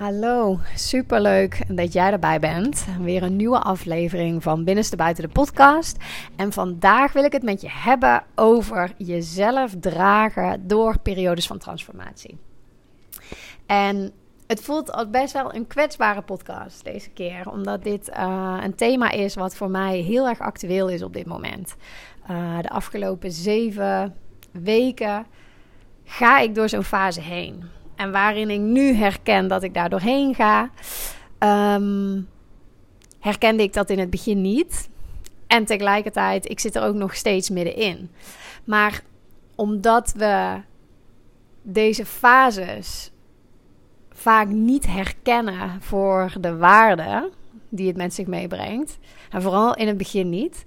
Hallo, superleuk dat jij erbij bent. Weer een nieuwe aflevering van Binnenste Buiten de podcast. En vandaag wil ik het met je hebben over jezelf dragen door periodes van transformatie. En het voelt als best wel een kwetsbare podcast deze keer, omdat dit uh, een thema is wat voor mij heel erg actueel is op dit moment. Uh, de afgelopen zeven weken ga ik door zo'n fase heen. En waarin ik nu herken dat ik daar doorheen ga, um, herkende ik dat in het begin niet. En tegelijkertijd, ik zit er ook nog steeds middenin. Maar omdat we deze fases vaak niet herkennen voor de waarde die het met zich meebrengt, en vooral in het begin niet,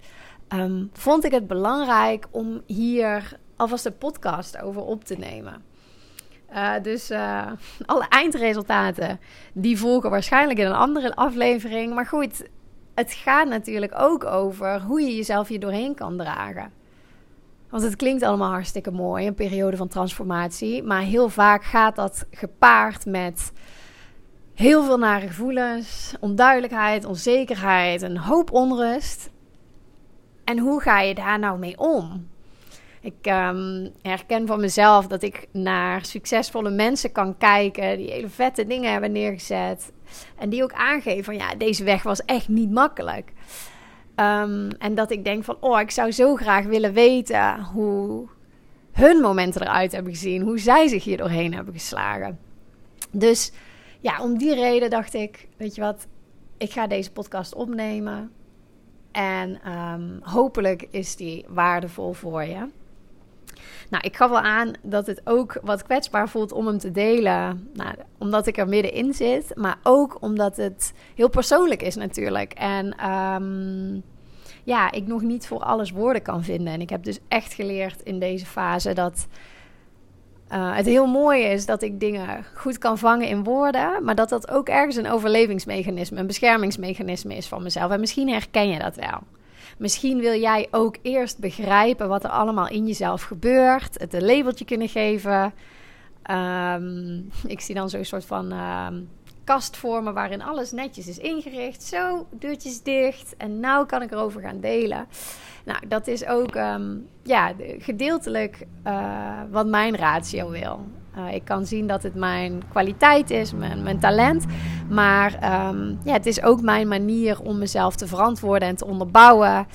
um, vond ik het belangrijk om hier alvast een podcast over op te nemen. Uh, dus uh, alle eindresultaten die volgen waarschijnlijk in een andere aflevering. Maar goed, het gaat natuurlijk ook over hoe je jezelf hier doorheen kan dragen. Want het klinkt allemaal hartstikke mooi, een periode van transformatie. Maar heel vaak gaat dat gepaard met heel veel nare gevoelens, onduidelijkheid, onzekerheid, een hoop onrust. En hoe ga je daar nou mee om? Ik um, herken van mezelf dat ik naar succesvolle mensen kan kijken die hele vette dingen hebben neergezet. En die ook aangeven van ja, deze weg was echt niet makkelijk. Um, en dat ik denk van oh, ik zou zo graag willen weten hoe hun momenten eruit hebben gezien. Hoe zij zich hier doorheen hebben geslagen. Dus ja, om die reden dacht ik, weet je wat, ik ga deze podcast opnemen. En um, hopelijk is die waardevol voor je. Nou, ik gaf wel aan dat het ook wat kwetsbaar voelt om hem te delen. Nou, omdat ik er middenin zit, maar ook omdat het heel persoonlijk is natuurlijk. En um, ja, ik nog niet voor alles woorden kan vinden. En ik heb dus echt geleerd in deze fase dat uh, het heel mooi is dat ik dingen goed kan vangen in woorden, maar dat dat ook ergens een overlevingsmechanisme, een beschermingsmechanisme is van mezelf. En misschien herken je dat wel. Misschien wil jij ook eerst begrijpen wat er allemaal in jezelf gebeurt, het een labeltje kunnen geven. Um, ik zie dan zo'n soort van um, kast vormen waarin alles netjes is ingericht. Zo, deurtjes dicht. En nou kan ik erover gaan delen. Nou, dat is ook um, ja, gedeeltelijk uh, wat mijn ratio wil. Uh, ik kan zien dat het mijn kwaliteit is, mijn, mijn talent. Maar um, ja, het is ook mijn manier om mezelf te verantwoorden en te onderbouwen.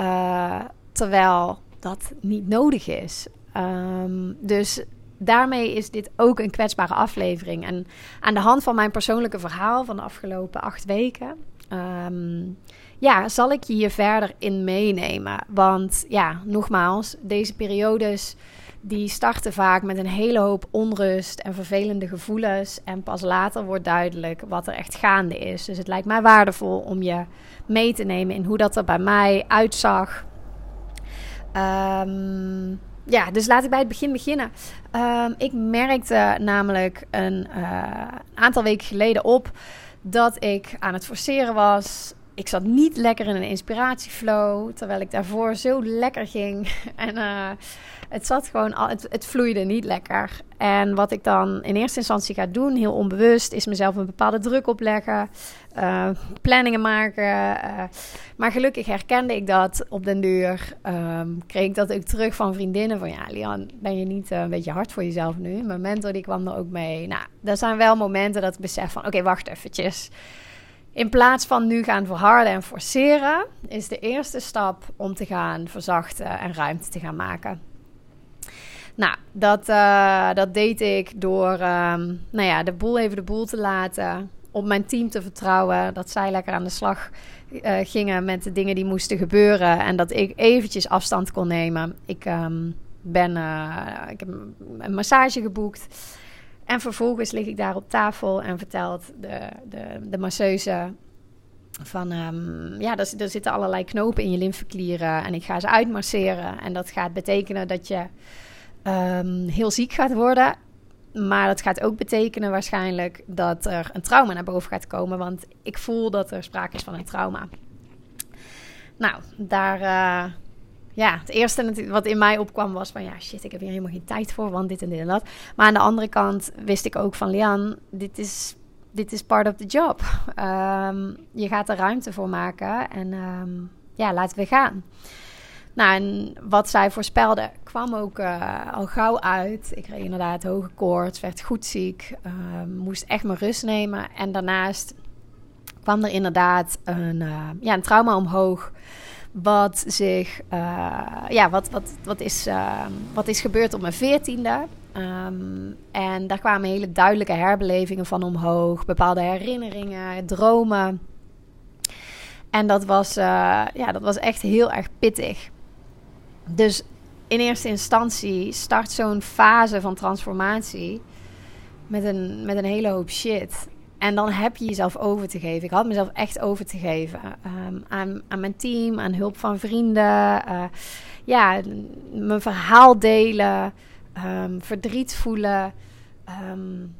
Uh, terwijl dat niet nodig is. Um, dus daarmee is dit ook een kwetsbare aflevering. En aan de hand van mijn persoonlijke verhaal van de afgelopen acht weken. Um, ja, zal ik je hier verder in meenemen. Want ja, nogmaals, deze periodes die starten vaak met een hele hoop onrust en vervelende gevoelens. En pas later wordt duidelijk wat er echt gaande is. Dus het lijkt mij waardevol om je mee te nemen in hoe dat er bij mij uitzag. Um, ja, dus laat ik bij het begin beginnen. Um, ik merkte namelijk een uh, aantal weken geleden op dat ik aan het forceren was ik zat niet lekker in een inspiratieflow, terwijl ik daarvoor zo lekker ging. En uh, het zat gewoon, het, het, vloeide niet lekker. En wat ik dan in eerste instantie ga doen, heel onbewust, is mezelf een bepaalde druk opleggen, uh, planningen maken. Uh, maar gelukkig herkende ik dat op den deur. Um, kreeg ik dat ook terug van vriendinnen van, ja, Lian, ben je niet een beetje hard voor jezelf nu? Mijn mentor die kwam er ook mee. Nou, er zijn wel momenten dat ik besef van, oké, wacht eventjes. In plaats van nu gaan verharden en forceren, is de eerste stap om te gaan verzachten en ruimte te gaan maken. Nou, dat, dat deed ik door um, nou ja, de boel even de boel te laten. Op mijn team te vertrouwen. Dat zij lekker aan de slag uh, gingen met de dingen die moesten gebeuren. En dat ik eventjes afstand kon nemen. Ik, um, ben, uh, ik heb een massage geboekt. En vervolgens lig ik daar op tafel en vertelt de, de, de masseuse van um, ja, er, er, zitten allerlei knopen in je lymfeklieren en ik ga ze uitmasseren. En dat gaat betekenen dat je um, heel ziek gaat worden. Maar dat gaat ook betekenen waarschijnlijk dat er een trauma naar boven gaat komen. Want ik voel dat er sprake is van een trauma. Nou, daar, uh, ja, het eerste wat in mij opkwam was van ja, shit, ik heb hier helemaal geen tijd voor, want dit en dit en dat. Maar aan de andere kant wist ik ook van Lian, dit is dit is part of the job. Ehm, je gaat er ruimte voor maken en ehm, ja, laten we gaan. Nou, en wat zij voorspelde kwam ook uh, al gauw uit. Ik kreeg inderdaad hoge koorts, werd goed ziek, ehm, moest echt mijn rust nemen. En daarnaast kwam er inderdaad een, uh, ja, een trauma omhoog. Wat zich, ja, wat, wat, wat, is, wat is gebeurd op mijn veertiende. Um, en daar kwamen hele duidelijke herbelevingen van omhoog. Bepaalde herinneringen, dromen. En dat was, ja, dat was echt heel erg pittig. Dus in eerste instantie start zo'n fase van transformatie met een, met een hele hoop shit. En dan heb je jezelf over te geven. Ik had mezelf echt over te geven. Ehm, aan, aan mijn team, aan hulp van vrienden. Uh, ja, mijn verhaal delen. Um, verdriet voelen. Um,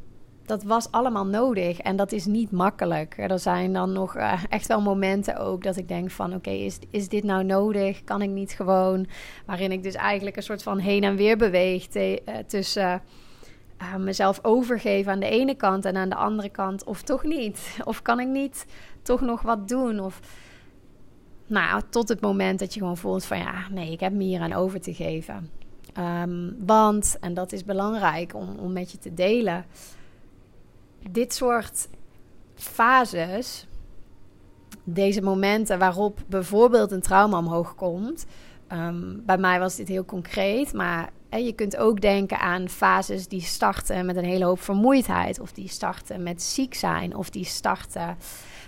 dat was allemaal nodig en dat is niet makkelijk. Er zijn dan nog uh, echt wel momenten ook dat ik denk van oké, is, is dit nou nodig? Kan ik niet gewoon? Waarin ik dus eigenlijk een soort van heen en weer beweeg te, uh, tussen uh, mezelf overgeven aan de ene kant en aan de andere kant of toch niet? Of kan ik niet toch nog wat doen? Of nou, tot het moment dat je gewoon voelt van ja, nee, ik heb me hier aan over te geven. Um, want, en dat is belangrijk om, om met je te delen dit soort fases, deze momenten waarop bijvoorbeeld een trauma omhoog komt. Um, bij mij was dit heel concreet, maar je kunt ook denken aan fases die starten met een hele hoop vermoeidheid, of die starten met ziek zijn, of die starten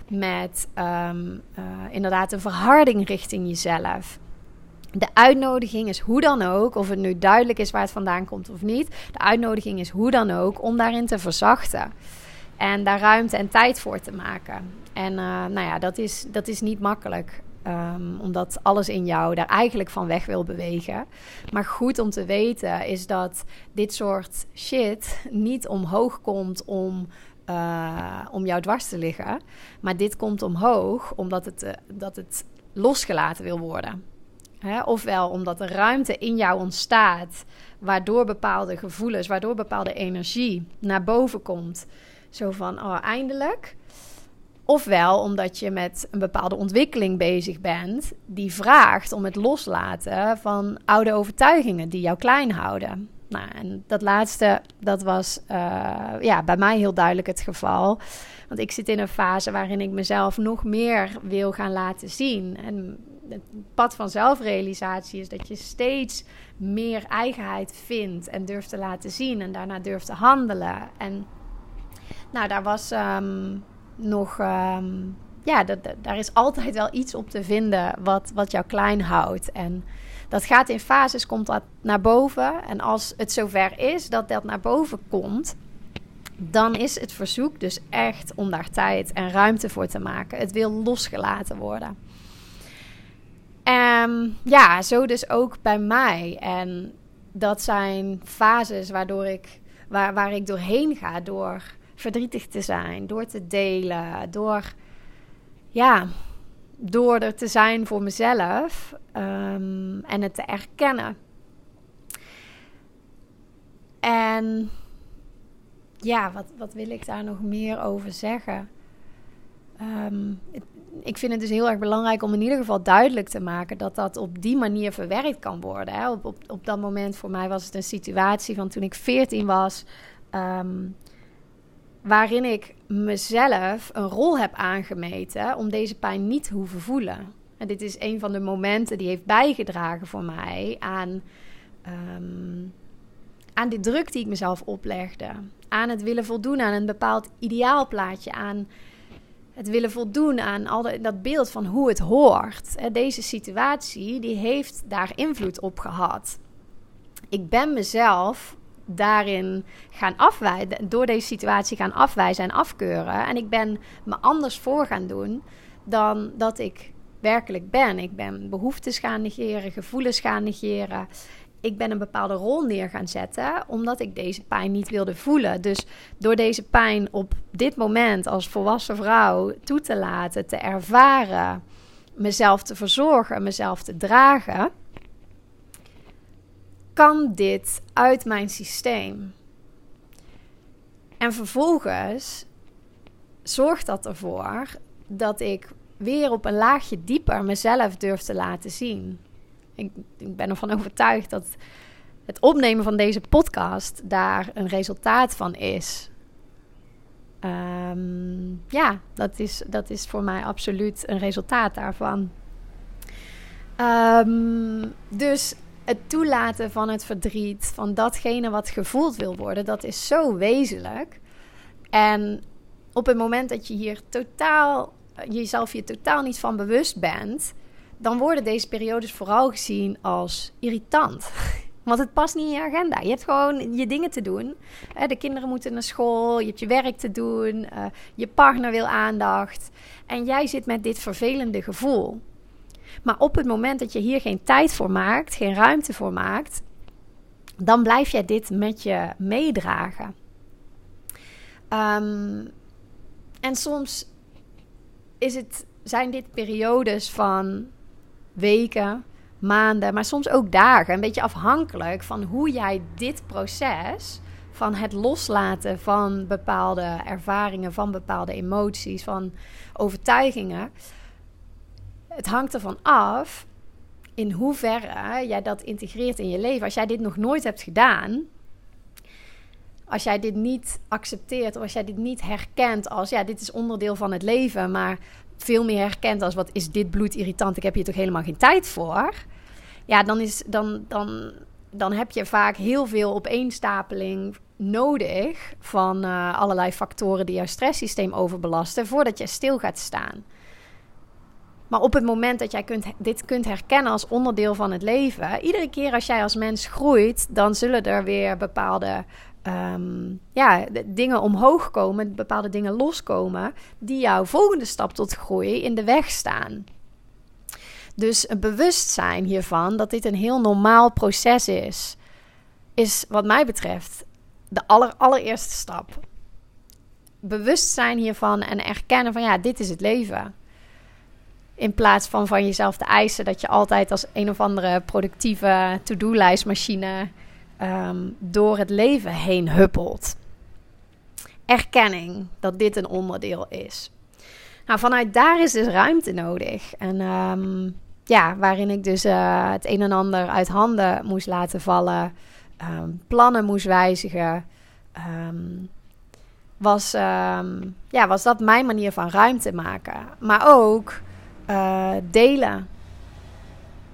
met um, uh, inderdaad een verharding richting jezelf. De uitnodiging is hoe dan ook, of het nu duidelijk is waar het vandaan komt of niet. De uitnodiging is hoe dan ook om daarin te verzachten. En daar ruimte en tijd voor te maken. En uh, nou ja, dat is, dat is niet makkelijk. Um, omdat alles in jou daar eigenlijk van weg wil bewegen. Maar goed om te weten is dat dit soort shit niet omhoog komt om, uh, om jou dwars te liggen. Maar dit komt omhoog omdat het, uh, dat het losgelaten wil worden. Hè? Ofwel omdat er ruimte in jou ontstaat, waardoor bepaalde gevoelens, waardoor bepaalde energie naar boven komt. Zo van, oh, eindelijk. Ofwel omdat je met een bepaalde ontwikkeling bezig bent, die vraagt om het loslaten van oude overtuigingen die jou klein houden. Nou, en dat laatste, dat was uh, ja, bij mij heel duidelijk het geval. Want ik zit in een fase waarin ik mezelf nog meer wil gaan laten zien. En het pad van zelfrealisatie is dat je steeds meer eigenheid vindt en durft te laten zien en daarna durft te handelen. En nou, daar was um, nog. Um, ja, daar is altijd wel iets op te vinden wat, wat jou klein houdt. En dat gaat in fases, komt dat naar boven. En als het zover is dat dat naar boven komt, dan is het verzoek dus echt om daar tijd en ruimte voor te maken. Het wil losgelaten worden. En ja, zo dus ook bij mij. En dat zijn fases waardoor ik, waar, waar ik doorheen ga door verdrietig te zijn, door te delen, door, ja, door er te zijn voor mezelf um, en het te erkennen. En ja, wat, wat wil ik daar nog meer over zeggen? Um, ik vind het dus heel erg belangrijk om in ieder geval duidelijk te maken dat dat op die manier verwerkt kan worden. Hè. Op, op, dat moment voor mij was het een situatie van toen ik 14 was. Um, waarin ik mezelf een rol heb aangemeten om deze pijn niet te hoeven voelen. En dit is een van de momenten die heeft bijgedragen voor mij aan, um, aan de druk die ik mezelf oplegde. Aan het willen voldoen aan een bepaald ideaalplaatje. Aan het willen voldoen aan al dat beeld van hoe het hoort. Deze situatie die heeft daar invloed op gehad. Ik ben mezelf daarin gaan afwijzen, door deze situatie gaan afwijzen en afkeuren. En ik ben me anders voor gaan doen dan dat ik werkelijk ben. Ik ben behoeftes gaan negeren, gevoelens gaan negeren. Ik ben een bepaalde rol neer gaan zetten, omdat ik deze pijn niet wilde voelen. Dus door deze pijn op dit moment als volwassen vrouw toe te laten, te ervaren, mezelf te verzorgen, mezelf te dragen kan dit uit mijn systeem? En vervolgens zorgt dat ervoor dat ik weer op een laagje dieper mezelf durf te laten zien. Ik, ik ben ervan overtuigd dat het opnemen van deze podcast daar een resultaat van is. Ehm, ja, dat is, dat is voor mij absoluut een resultaat daarvan. Ehm, dus het toelaten van het verdriet, van datgene wat gevoeld wil worden, dat is zo wezenlijk. En op het moment dat je hier totaal, jezelf hier totaal niet van bewust bent, dan worden deze periodes vooral gezien als irritant. Want het past niet in je agenda. Je hebt gewoon je dingen te doen. De kinderen moeten naar school, je hebt je werk te doen, eh, je partner wil aandacht. En jij zit met dit vervelende gevoel. Maar op het moment dat je hier geen tijd voor maakt, geen ruimte voor maakt, dan blijf jij dit met je meedragen. Ehm, en soms is het, zijn dit periodes van weken, maanden, maar soms ook dagen. Een beetje afhankelijk van hoe jij dit proces van het loslaten van bepaalde ervaringen, van bepaalde emoties, van overtuigingen. Het hangt ervan af in hoeverre jij dat integreert in je leven. Als jij dit nog nooit hebt gedaan, als jij dit niet accepteert of als jij dit niet herkent als ja, dit is onderdeel van het leven, maar veel meer herkent als wat is dit bloedirritant, ik heb hier toch helemaal geen tijd voor. Ja, dan, is, dan, dan, dan heb je vaak heel veel opeenstapeling nodig van uh, allerlei factoren die jouw stresssysteem overbelasten voordat je stil gaat staan. Maar op het moment dat jij kunt, dit kunt herkennen als onderdeel van het leven, iedere keer als jij als mens groeit, dan zullen er weer bepaalde um, ja, dingen omhoog komen, bepaalde dingen loskomen, die jouw volgende stap tot groei in de weg staan. Dus een bewustzijn hiervan dat dit een heel normaal proces is, is wat mij betreft de aller, allereerste stap. Bewustzijn hiervan en erkennen van ja, dit is het leven. In plaats van van jezelf te eisen dat je altijd als een of andere productieve to-do-lijstmachine Ehm, door het leven heen huppelt. Erkenning dat dit een onderdeel is. Nou, vanuit daar is dus ruimte nodig. En ehm, ja, waarin ik dus uh, het een en ander uit handen moest laten vallen, ehm, plannen moest wijzigen, was, ja, was dat mijn manier van ruimte maken. Maar ook uh, delen.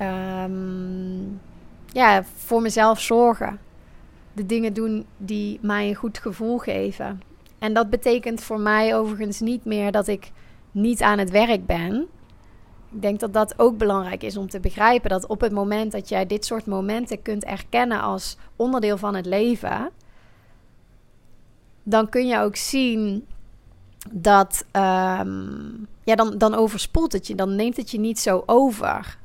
Um, ja, voor mezelf zorgen. De dingen doen die mij een goed gevoel geven. En dat betekent voor mij overigens niet meer dat ik niet aan het werk ben. Ik denk dat dat ook belangrijk is om te begrijpen. Dat op het moment dat jij dit soort momenten kunt erkennen als onderdeel van het leven, dan kun je ook zien dat. Um, ja, dan, dan overspoelt het je. Dan neemt het je niet zo over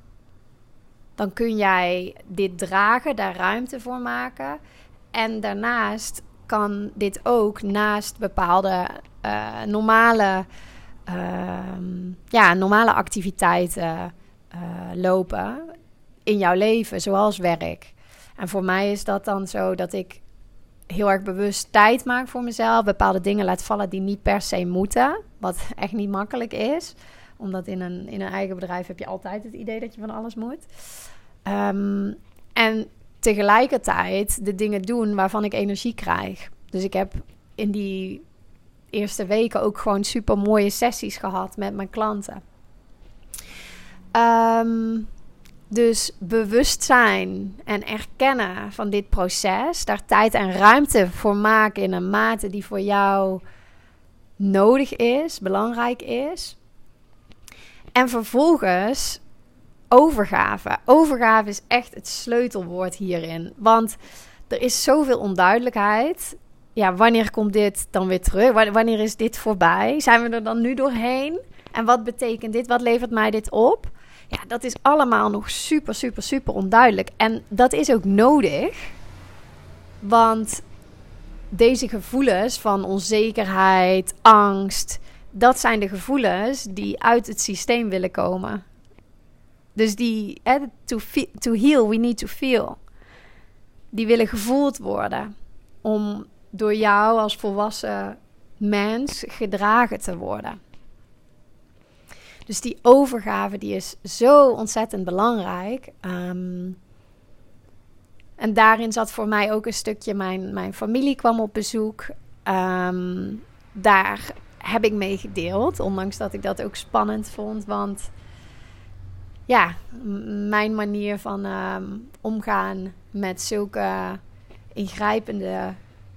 dan kun jij dit dragen, daar ruimte voor maken. En daarnaast kan dit ook naast bepaalde uh, normale, uh, ja, normale activiteiten uh, lopen in jouw leven, zoals werk. En voor mij is dat dan zo dat ik heel erg bewust tijd maak voor mezelf. Bepaalde dingen laat vallen die niet per se moeten. Wat echt niet makkelijk is omdat in een, in een eigen bedrijf heb je altijd het idee dat je van alles moet. Um, en tegelijkertijd de dingen doen waarvan ik energie krijg. Dus ik heb in die eerste weken ook gewoon super mooie sessies gehad met mijn klanten. Um, dus bewustzijn en erkennen van dit proces, daar tijd en ruimte voor maken in een mate die voor jou nodig is, belangrijk is. En vervolgens overgave. Overgave is echt het sleutelwoord hierin. Want er is zoveel onduidelijkheid. Ja, wanneer komt dit dan weer terug? Wanneer is dit voorbij? Zijn we er dan nu doorheen? En wat betekent dit? Wat levert mij dit op? Ja, dat is allemaal nog super, super, super onduidelijk. En dat is ook nodig. Want deze gevoelens van onzekerheid, angst, dat zijn de gevoelens die uit het systeem willen komen. Dus die, to, to heal, we need to feel. Die willen gevoeld worden. Om door jou als volwassen mens gedragen te worden. Dus die overgave die is zo ontzettend belangrijk. Ehm, en daarin zat voor mij ook een stukje, mijn, mijn familie kwam op bezoek. Ehm, daar heb ik mee gedeeld, ondanks dat ik dat ook spannend vond. Want ja, mijn manier van ehm, omgaan met zulke ingrijpende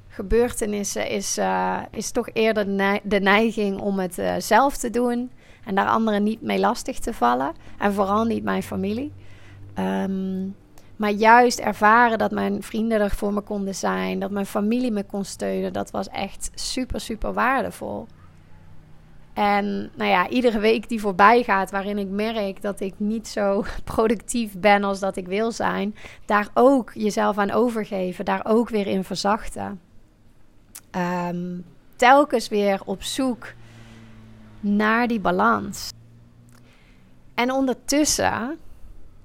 gebeurtenissen is, uh, is toch eerder de neiging om het uh, zelf te doen en daar anderen niet mee lastig te vallen. En vooral niet mijn familie. Um, maar juist ervaren dat mijn vrienden er voor me konden zijn, dat mijn familie me kon steunen, dat was echt super, super waardevol. En nou ja, iedere week die voorbij gaat, waarin ik merk dat ik niet zo productief ben als dat ik wil zijn, daar ook jezelf aan overgeven, daar ook weer in verzachten. Um, telkens weer op zoek naar die balans. En ondertussen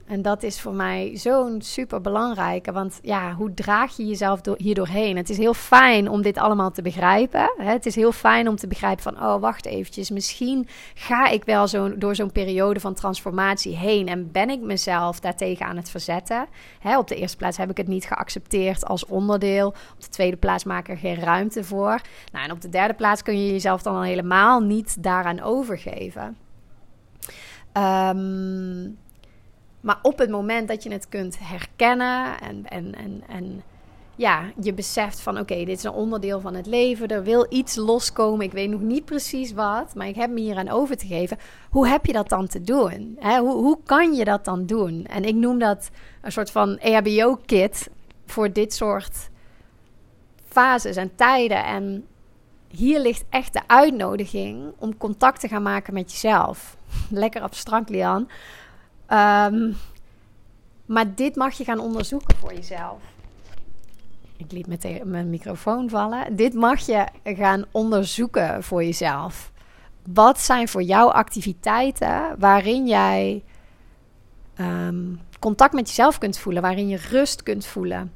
en dat is voor mij zo'n super belangrijke. Want ja, hoe draag je jezelf door, hier? Het is heel fijn om dit allemaal te begrijpen. Hè? Het is heel fijn om te begrijpen van, oh wacht eventjes, misschien ga ik wel zo, door zo'n periode van transformatie heen en ben ik mezelf daartegen aan het verzetten. Hè? Op de eerste plaats heb ik het niet geaccepteerd als onderdeel. Op de tweede plaats maak ik er geen ruimte voor. Nou, en op de derde plaats kun je jezelf dan al helemaal niet daaraan overgeven. Um, maar op het moment dat je het kunt herkennen en, en, en, en ja, je beseft van oké, dit is een onderdeel van het leven. Er wil iets loskomen. Ik weet nog niet precies wat, maar ik heb me hier aan over te geven. Hoe heb je dat dan te doen? Hoe, hoe kan je dat dan doen? En ik noem dat een soort van EHBO-kit voor dit soort fases en tijden. En hier ligt echt de uitnodiging om contact te gaan maken met jezelf. Lekker abstract, Lian. Um, maar dit mag je gaan onderzoeken voor jezelf. Ik liet meteen mijn microfoon vallen. Dit mag je gaan onderzoeken voor jezelf. Wat zijn voor jou activiteiten waarin jij um, contact met jezelf kunt voelen, waarin je rust kunt voelen?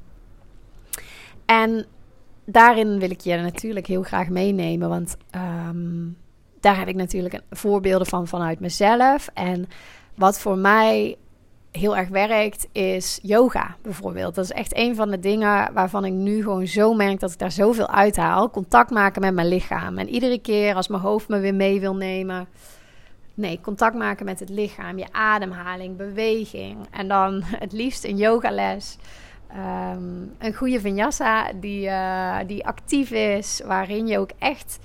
En daarin wil ik je natuurlijk heel graag meenemen, want um, daar heb ik natuurlijk voorbeelden van vanuit mezelf. En wat voor mij heel erg werkt, is yoga bijvoorbeeld. Dat is echt een van de dingen waarvan ik nu gewoon zo merk dat ik daar zoveel uithaal. Contact maken met mijn lichaam. En iedere keer als mijn hoofd me weer mee wil nemen. Nee, contact maken met het lichaam, je ademhaling, beweging. En dan het liefst een yogales. Um, een goede vinyasa die, uh, die actief is, waarin je ook echt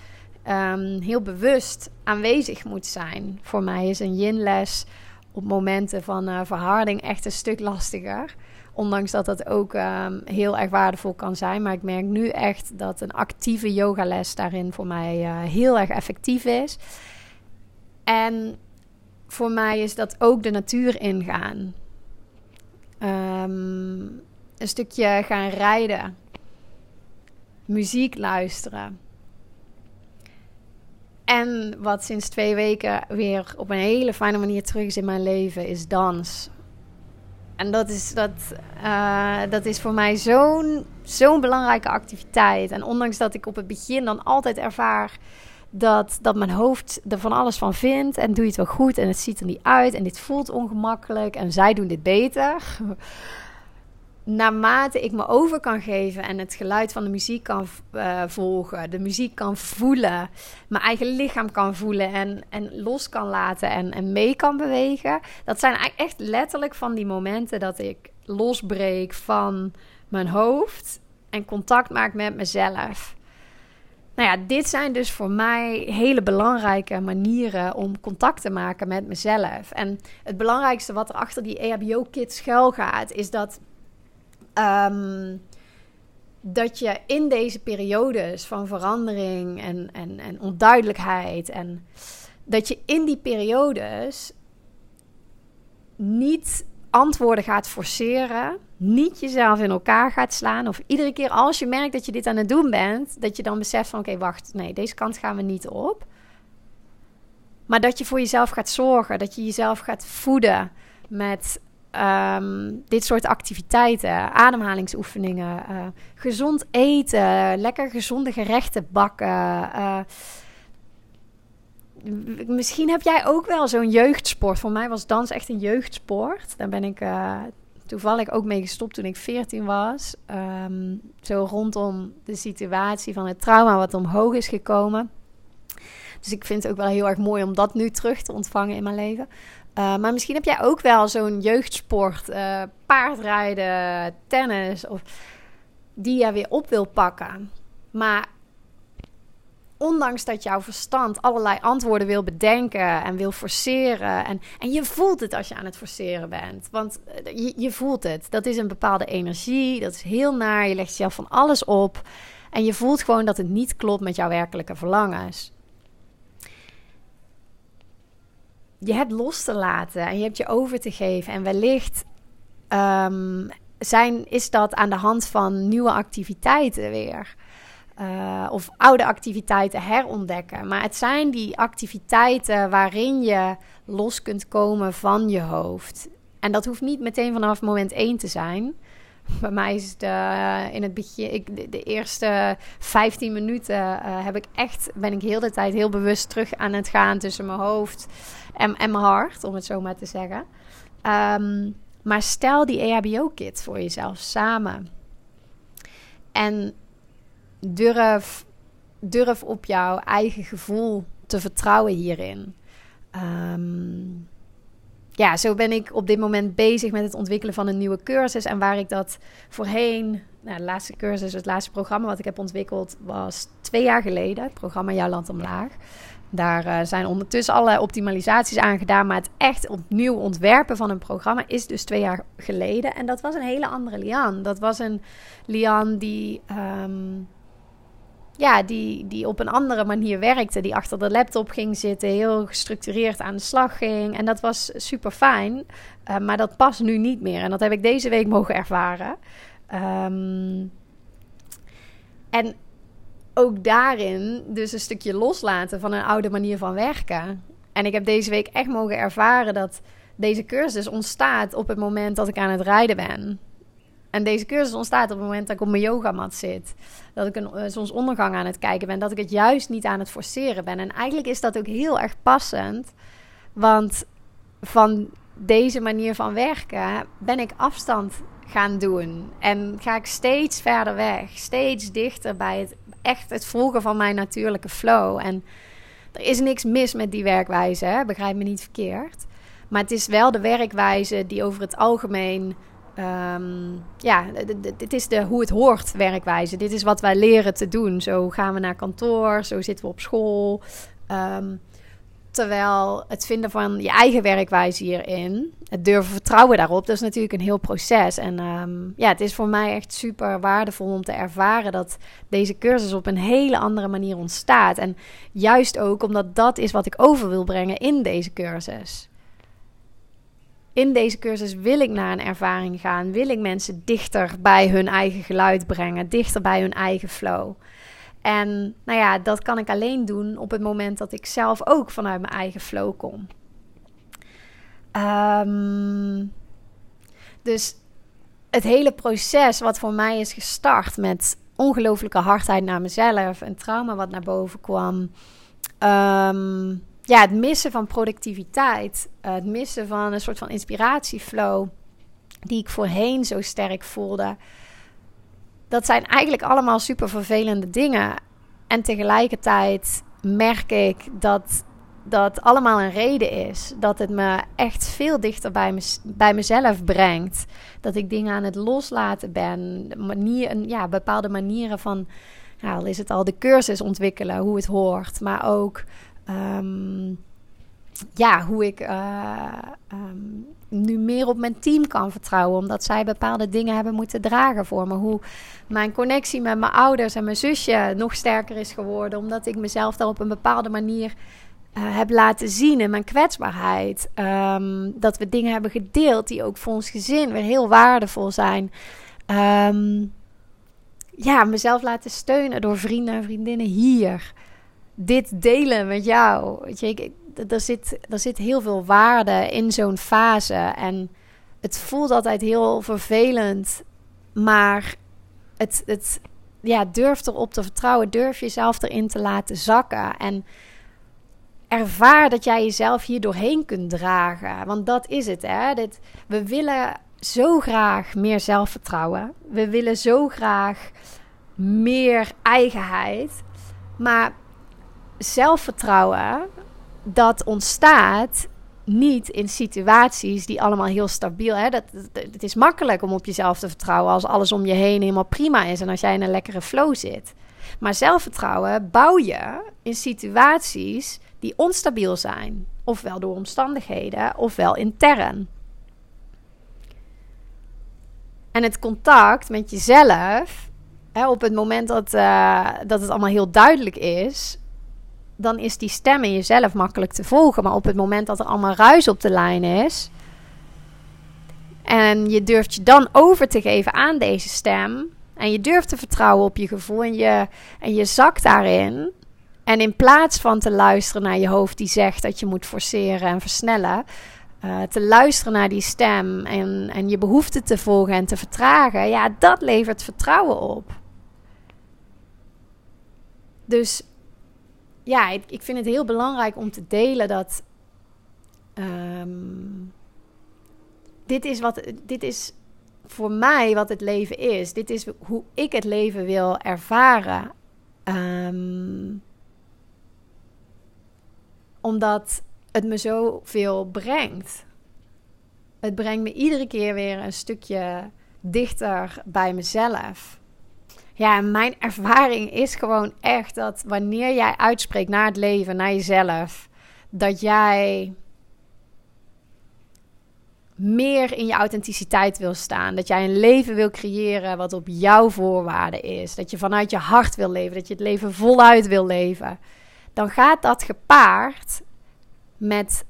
um, heel bewust aanwezig moet zijn. Voor mij is een yin-les op momenten van uh, verharding echt een stuk lastiger. Ondanks dat dat ook um, heel erg waardevol kan zijn. Maar ik merk nu echt dat een actieve yogales daarin voor mij uh, heel erg effectief is. En voor mij is dat ook de natuur ingaan. Um, een stukje gaan rijden. Muziek luisteren. En wat sinds twee weken weer op een hele fijne manier terug is in mijn leven, is dans. En dat is, dat, uh, dat is voor mij zo'n zo'n belangrijke activiteit. En ondanks dat ik op het begin dan altijd ervaar dat, dat mijn hoofd er van alles van vindt. En doe je het wel goed en het ziet er niet uit en dit voelt ongemakkelijk en zij doen dit beter naarmate ik me over kan geven en het geluid van de muziek kan uh, volgen, de muziek kan voelen, mijn eigen lichaam kan voelen en, en los kan laten en, en mee kan bewegen. Dat zijn echt letterlijk van die momenten dat ik losbreek van mijn hoofd en contact maak met mezelf. Nou ja, dit zijn dus voor mij hele belangrijke manieren om contact te maken met mezelf. En het belangrijkste wat er achter die EHBO-kit schuil gaat, is dat Um, dat je in deze periodes van verandering en, en, en onduidelijkheid en dat je in die periodes niet antwoorden gaat forceren, niet jezelf in elkaar gaat slaan of iedere keer als je merkt dat je dit aan het doen bent, dat je dan beseft van oké, wacht, nee, deze kant gaan we niet op. Maar dat je voor jezelf gaat zorgen, dat je jezelf gaat voeden met ehm, dit soort activiteiten, ademhalingsoefeningen, uh, gezond eten, lekker gezonde gerechten bakken. Uh, misschien heb jij ook wel zo'n jeugdsport. Voor mij was dans echt een jeugdsport. Daar ben ik uh, toevallig ook mee gestopt toen ik 14 was. Um, zo rondom de situatie van het trauma wat omhoog is gekomen. Dus ik vind het ook wel heel erg mooi om dat nu terug te ontvangen in mijn leven. Uh, maar misschien heb jij ook wel zo'n jeugdsport, uh, paardrijden, tennis, of die je weer op wil pakken. Maar ondanks dat jouw verstand allerlei antwoorden wil bedenken en wil forceren. En, en je voelt het als je aan het forceren bent. Want eh, je, je voelt het. Dat is een bepaalde energie. Dat is heel naar. Je legt jezelf van alles op. En je voelt gewoon dat het niet klopt met jouw werkelijke verlangens. Je hebt los te laten en je hebt je over te geven. En wellicht um, zijn, is dat aan de hand van nieuwe activiteiten weer. Uh, of oude activiteiten herontdekken. Maar het zijn die activiteiten waarin je los kunt komen van je hoofd. En dat hoeft niet meteen vanaf moment één te zijn. Bij mij is het uh, in het begin, ik, de, eerste 15 minuten uh, heb ik echt, ben ik heel de tijd heel bewust terug aan het gaan tussen mijn hoofd en, en mijn hart, om het zo maar te zeggen. Um, maar stel die EHBO-kit voor jezelf samen. En durf, durf op jouw eigen gevoel te vertrouwen hierin. Um, ja, zo ben ik op dit moment bezig met het ontwikkelen van een nieuwe cursus. En waar ik dat voorheen, nou, de laatste cursus, het laatste programma wat ik heb ontwikkeld, was twee jaar geleden. Het programma Jouw Land Omlaag. Daar uh, zijn ondertussen allerlei optimalisaties aan gedaan. Maar het echt opnieuw ontwerpen van een programma is dus twee jaar geleden. En dat was een hele andere Lian. Dat was een Lian die. Um, ja, die, die op een andere manier werkte. Die achter de laptop ging zitten, heel gestructureerd aan de slag ging. En dat was super fijn. Uh, maar dat past nu niet meer. En dat heb ik deze week mogen ervaren. Um, en ook daarin dus een stukje loslaten van een oude manier van werken. En ik heb deze week echt mogen ervaren dat deze cursus ontstaat op het moment dat ik aan het rijden ben. En deze cursus ontstaat op het moment dat ik op mijn yogamat zit. Dat ik een uh, zonsondergang aan het kijken ben. Dat ik het juist niet aan het forceren ben. En eigenlijk is dat ook heel erg passend. Want van deze manier van werken ben ik afstand gaan doen. En ga ik steeds verder weg. Steeds dichter bij het echt het volgen van mijn natuurlijke flow. En er is niks mis met die werkwijze. Hè? Begrijp me niet verkeerd. Maar het is wel de werkwijze die over het algemeen Um, ja, dit is de hoe het hoort werkwijze. Dit is wat wij leren te doen. Zo gaan we naar kantoor, zo zitten we op school. Um, terwijl het vinden van je eigen werkwijze hierin, het durven vertrouwen daarop, dat is natuurlijk een heel proces. En um, ja, het is voor mij echt super waardevol om te ervaren dat deze cursus op een hele andere manier ontstaat. En juist ook omdat dat is wat ik over wil brengen in deze cursus in deze cursus wil ik naar een ervaring gaan. Wil ik mensen dichter bij hun eigen geluid brengen, dichter bij hun eigen flow. En nou ja, dat kan ik alleen doen op het moment dat ik zelf ook vanuit mijn eigen flow kom. Um, dus het hele proces wat voor mij is gestart met ongelooflijke hardheid naar mezelf, een trauma wat naar boven kwam. Um, ja, het missen van productiviteit, uh, het missen van een soort van inspiratieflow, die ik voorheen zo sterk voelde. Dat zijn eigenlijk allemaal super vervelende dingen. En tegelijkertijd merk ik dat dat allemaal een reden is. Dat het me echt veel dichter bij, bij mezelf brengt. Dat ik dingen aan het loslaten ben. Manier, ja, bepaalde manieren van, nou, is het al de cursus ontwikkelen, hoe het hoort. Maar ook um, ja, hoe ik uh, um, nu meer op mijn team kan vertrouwen. Omdat zij bepaalde dingen hebben moeten dragen voor me. Hoe mijn connectie met mijn ouders en mijn zusje nog sterker is geworden. Omdat ik mezelf daar op een bepaalde manier uh, heb laten zien in mijn kwetsbaarheid. Um, dat we dingen hebben gedeeld die ook voor ons gezin weer heel waardevol zijn. Ja, mezelf laten steunen door vrienden en vriendinnen hier dit delen met jou. Weet je, ik, er, zit, er zit heel veel waarde in zo'n fase. En het voelt altijd heel vervelend, maar het, het ja, durf erop te vertrouwen, durf jezelf erin te laten zakken en ervaar dat jij jezelf hier doorheen kunt dragen. Want dat is het, hè? Dit, we willen zo graag meer zelfvertrouwen. We willen zo graag meer eigenheid. Maar zelfvertrouwen, dat ontstaat niet in situaties die allemaal heel stabiel zijn. Dat, het is makkelijk om op jezelf te vertrouwen als alles om je heen helemaal prima is en als jij in een lekkere flow zit. Maar zelfvertrouwen bouw je in situaties die onstabiel zijn, ofwel door omstandigheden, ofwel intern. En het contact met jezelf, op het moment dat, uh, dat het allemaal heel duidelijk is, dan is die stem in jezelf makkelijk te volgen. Maar op het moment dat er allemaal ruis op de lijn is. En je durft je dan over te geven aan deze stem. En je durft te vertrouwen op je gevoel. En je, en je zakt daarin. En in plaats van te luisteren naar je hoofd die zegt dat je moet forceren en versnellen. Uh, te luisteren naar die stem en, en je behoeften te volgen en te vertragen. Ja, dat levert vertrouwen op. Dus ja, ik, ik vind het heel belangrijk om te delen dat. Um, dit is wat. Dit is voor mij wat het leven is. Dit is hoe ik het leven wil ervaren. Um, omdat het me zoveel brengt. Het brengt me iedere keer weer een stukje dichter bij mezelf. Ja, mijn ervaring is gewoon echt dat wanneer jij uitspreekt naar het leven, naar jezelf, dat jij meer in je authenticiteit wil staan. Dat jij een leven wil creëren wat op jouw voorwaarden is. Dat je vanuit je hart wil leven. Dat je het leven voluit wil leven. Dan gaat dat gepaard met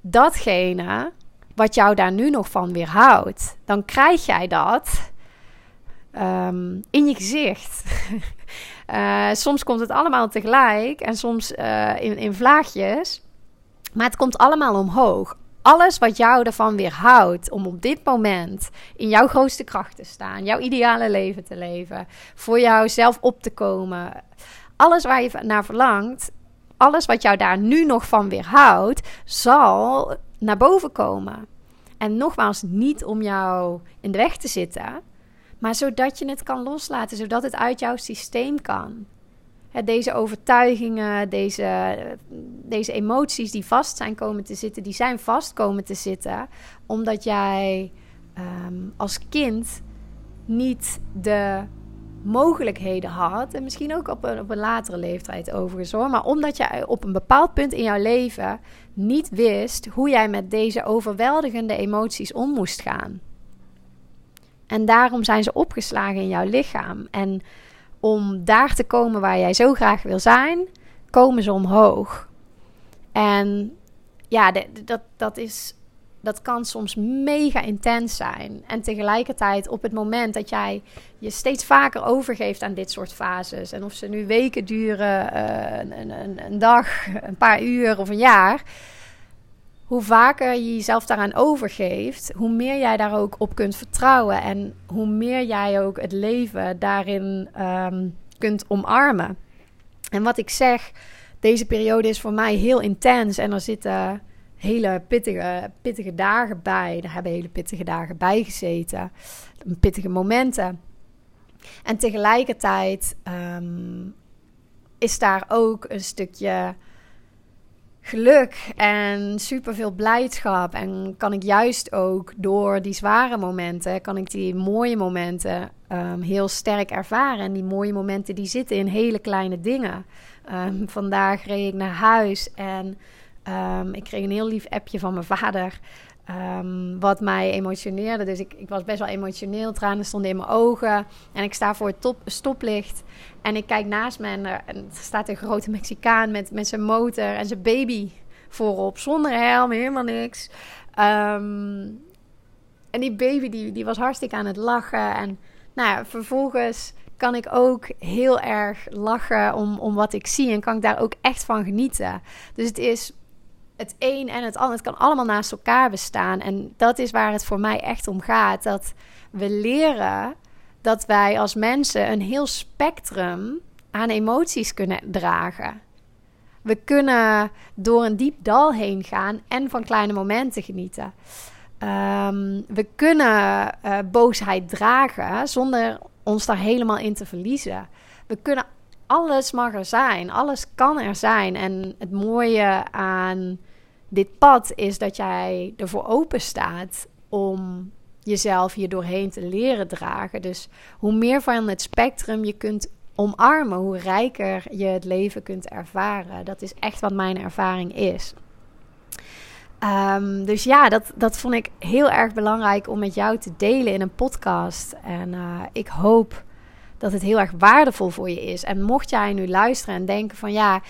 datgene wat jou daar nu nog van weerhoudt. Dan krijg jij dat Ehm, in je gezicht. Eh, soms komt het allemaal tegelijk en soms uh, in, in vlaagjes. Maar het komt allemaal omhoog. Alles wat jou ervan weerhoudt om op dit moment in jouw grootste kracht te staan, jouw ideale leven te leven, voor jouzelf op te komen. Alles waar je naar verlangt, alles wat jou daar nu nog van weerhoudt, zal naar boven komen. En nogmaals, niet om jou in de weg te zitten, maar zodat je het kan loslaten, zodat het uit jouw systeem kan. Deze overtuigingen, deze, deze emoties die vast zijn komen te zitten, die zijn vast komen te zitten. Omdat jij ehm, als kind niet de mogelijkheden had. En misschien ook op een, op een latere leeftijd overigens hoor. Maar omdat jij op een bepaald punt in jouw leven niet wist hoe jij met deze overweldigende emoties om moest gaan. En daarom zijn ze opgeslagen in jouw lichaam. En om daar te komen waar jij zo graag wil zijn, komen ze omhoog. En ja, dat, dat, is, dat kan soms mega intens zijn. En tegelijkertijd op het moment dat jij je steeds vaker overgeeft aan dit soort fases. En of ze nu weken duren, uh, een, een, een dag, een paar uur of een jaar hoe vaker je jezelf daaraan overgeeft, hoe meer jij daar ook op kunt vertrouwen en hoe meer jij ook het leven daarin um, kunt omarmen. En wat ik zeg, deze periode is voor mij heel intens en er zitten hele pittige, pittige dagen bij. Er hebben hele pittige dagen bij gezeten, pittige momenten. En tegelijkertijd um, is daar ook een stukje geluk en superveel blijdschap. En kan ik juist ook door die zware momenten, kan ik die mooie momenten um, heel sterk ervaren. En die mooie momenten die zitten in hele kleine dingen. Um, vandaag reed ik naar huis en um, ik kreeg een heel lief appje van mijn vader. Um, wat mij emotioneerde. Dus ik, ik was best wel emotioneel. Tranen stonden in mijn ogen. En ik sta voor het top, stoplicht. En ik kijk naast me en er, staat een grote Mexicaan met, met zijn motor en zijn baby voorop. Zonder helm, helemaal niks. Um, en die baby die, die was hartstikke aan het lachen. En nou ja, vervolgens kan ik ook heel erg lachen om, om wat ik zie. En kan ik daar ook echt van genieten. Dus het is het een en het ander. Het kan allemaal naast elkaar bestaan. En dat is waar het voor mij echt om gaat. Dat we leren dat wij als mensen een heel spectrum aan emoties kunnen dragen. We kunnen door een diep dal heen gaan en van kleine momenten genieten. Ehm, we kunnen uh, boosheid dragen zonder ons daar helemaal in te verliezen. We kunnen alles mag er zijn, alles kan er zijn. En het mooie aan dit pad is dat jij ervoor open staat om jezelf hier doorheen te leren dragen. Dus hoe meer van het spectrum je kunt omarmen, hoe rijker je het leven kunt ervaren. Dat is echt wat mijn ervaring is. Ehm, dus ja, dat, dat vond ik heel erg belangrijk om met jou te delen in een podcast. En uh, ik hoop dat het heel erg waardevol voor je is. En mocht jij nu luisteren en denken van ja,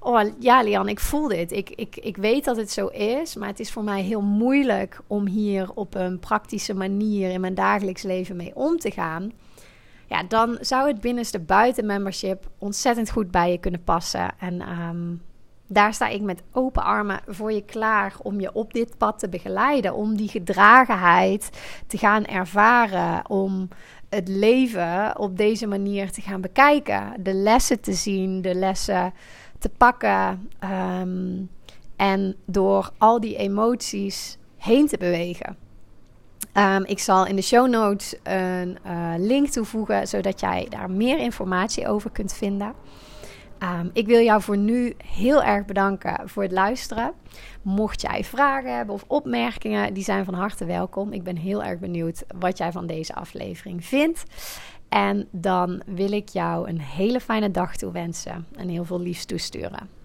oh ja, Lian, ik voel dit. Ik, ik, ik weet dat het zo is, maar het is voor mij heel moeilijk om hier op een praktische manier in mijn dagelijks leven mee om te gaan. Ja, dan zou het binnenste buiten membership ontzettend goed bij je kunnen passen. En um, daar sta ik met open armen voor je klaar om je op dit pad te begeleiden. Om die gedragenheid te gaan ervaren. Om het leven op deze manier te gaan bekijken. De lessen te zien, de lessen te pakken. Ehm, en door al die emoties heen te bewegen. Um, ik zal in de show notes een uh, link toevoegen, zodat jij daar meer informatie over kunt vinden. Um, ik wil jou voor nu heel erg bedanken voor het luisteren. Mocht jij vragen hebben of opmerkingen, die zijn van harte welkom. Ik ben heel erg benieuwd wat jij van deze aflevering vindt. En dan wil ik jou een hele fijne dag toewensen en heel veel liefst toesturen.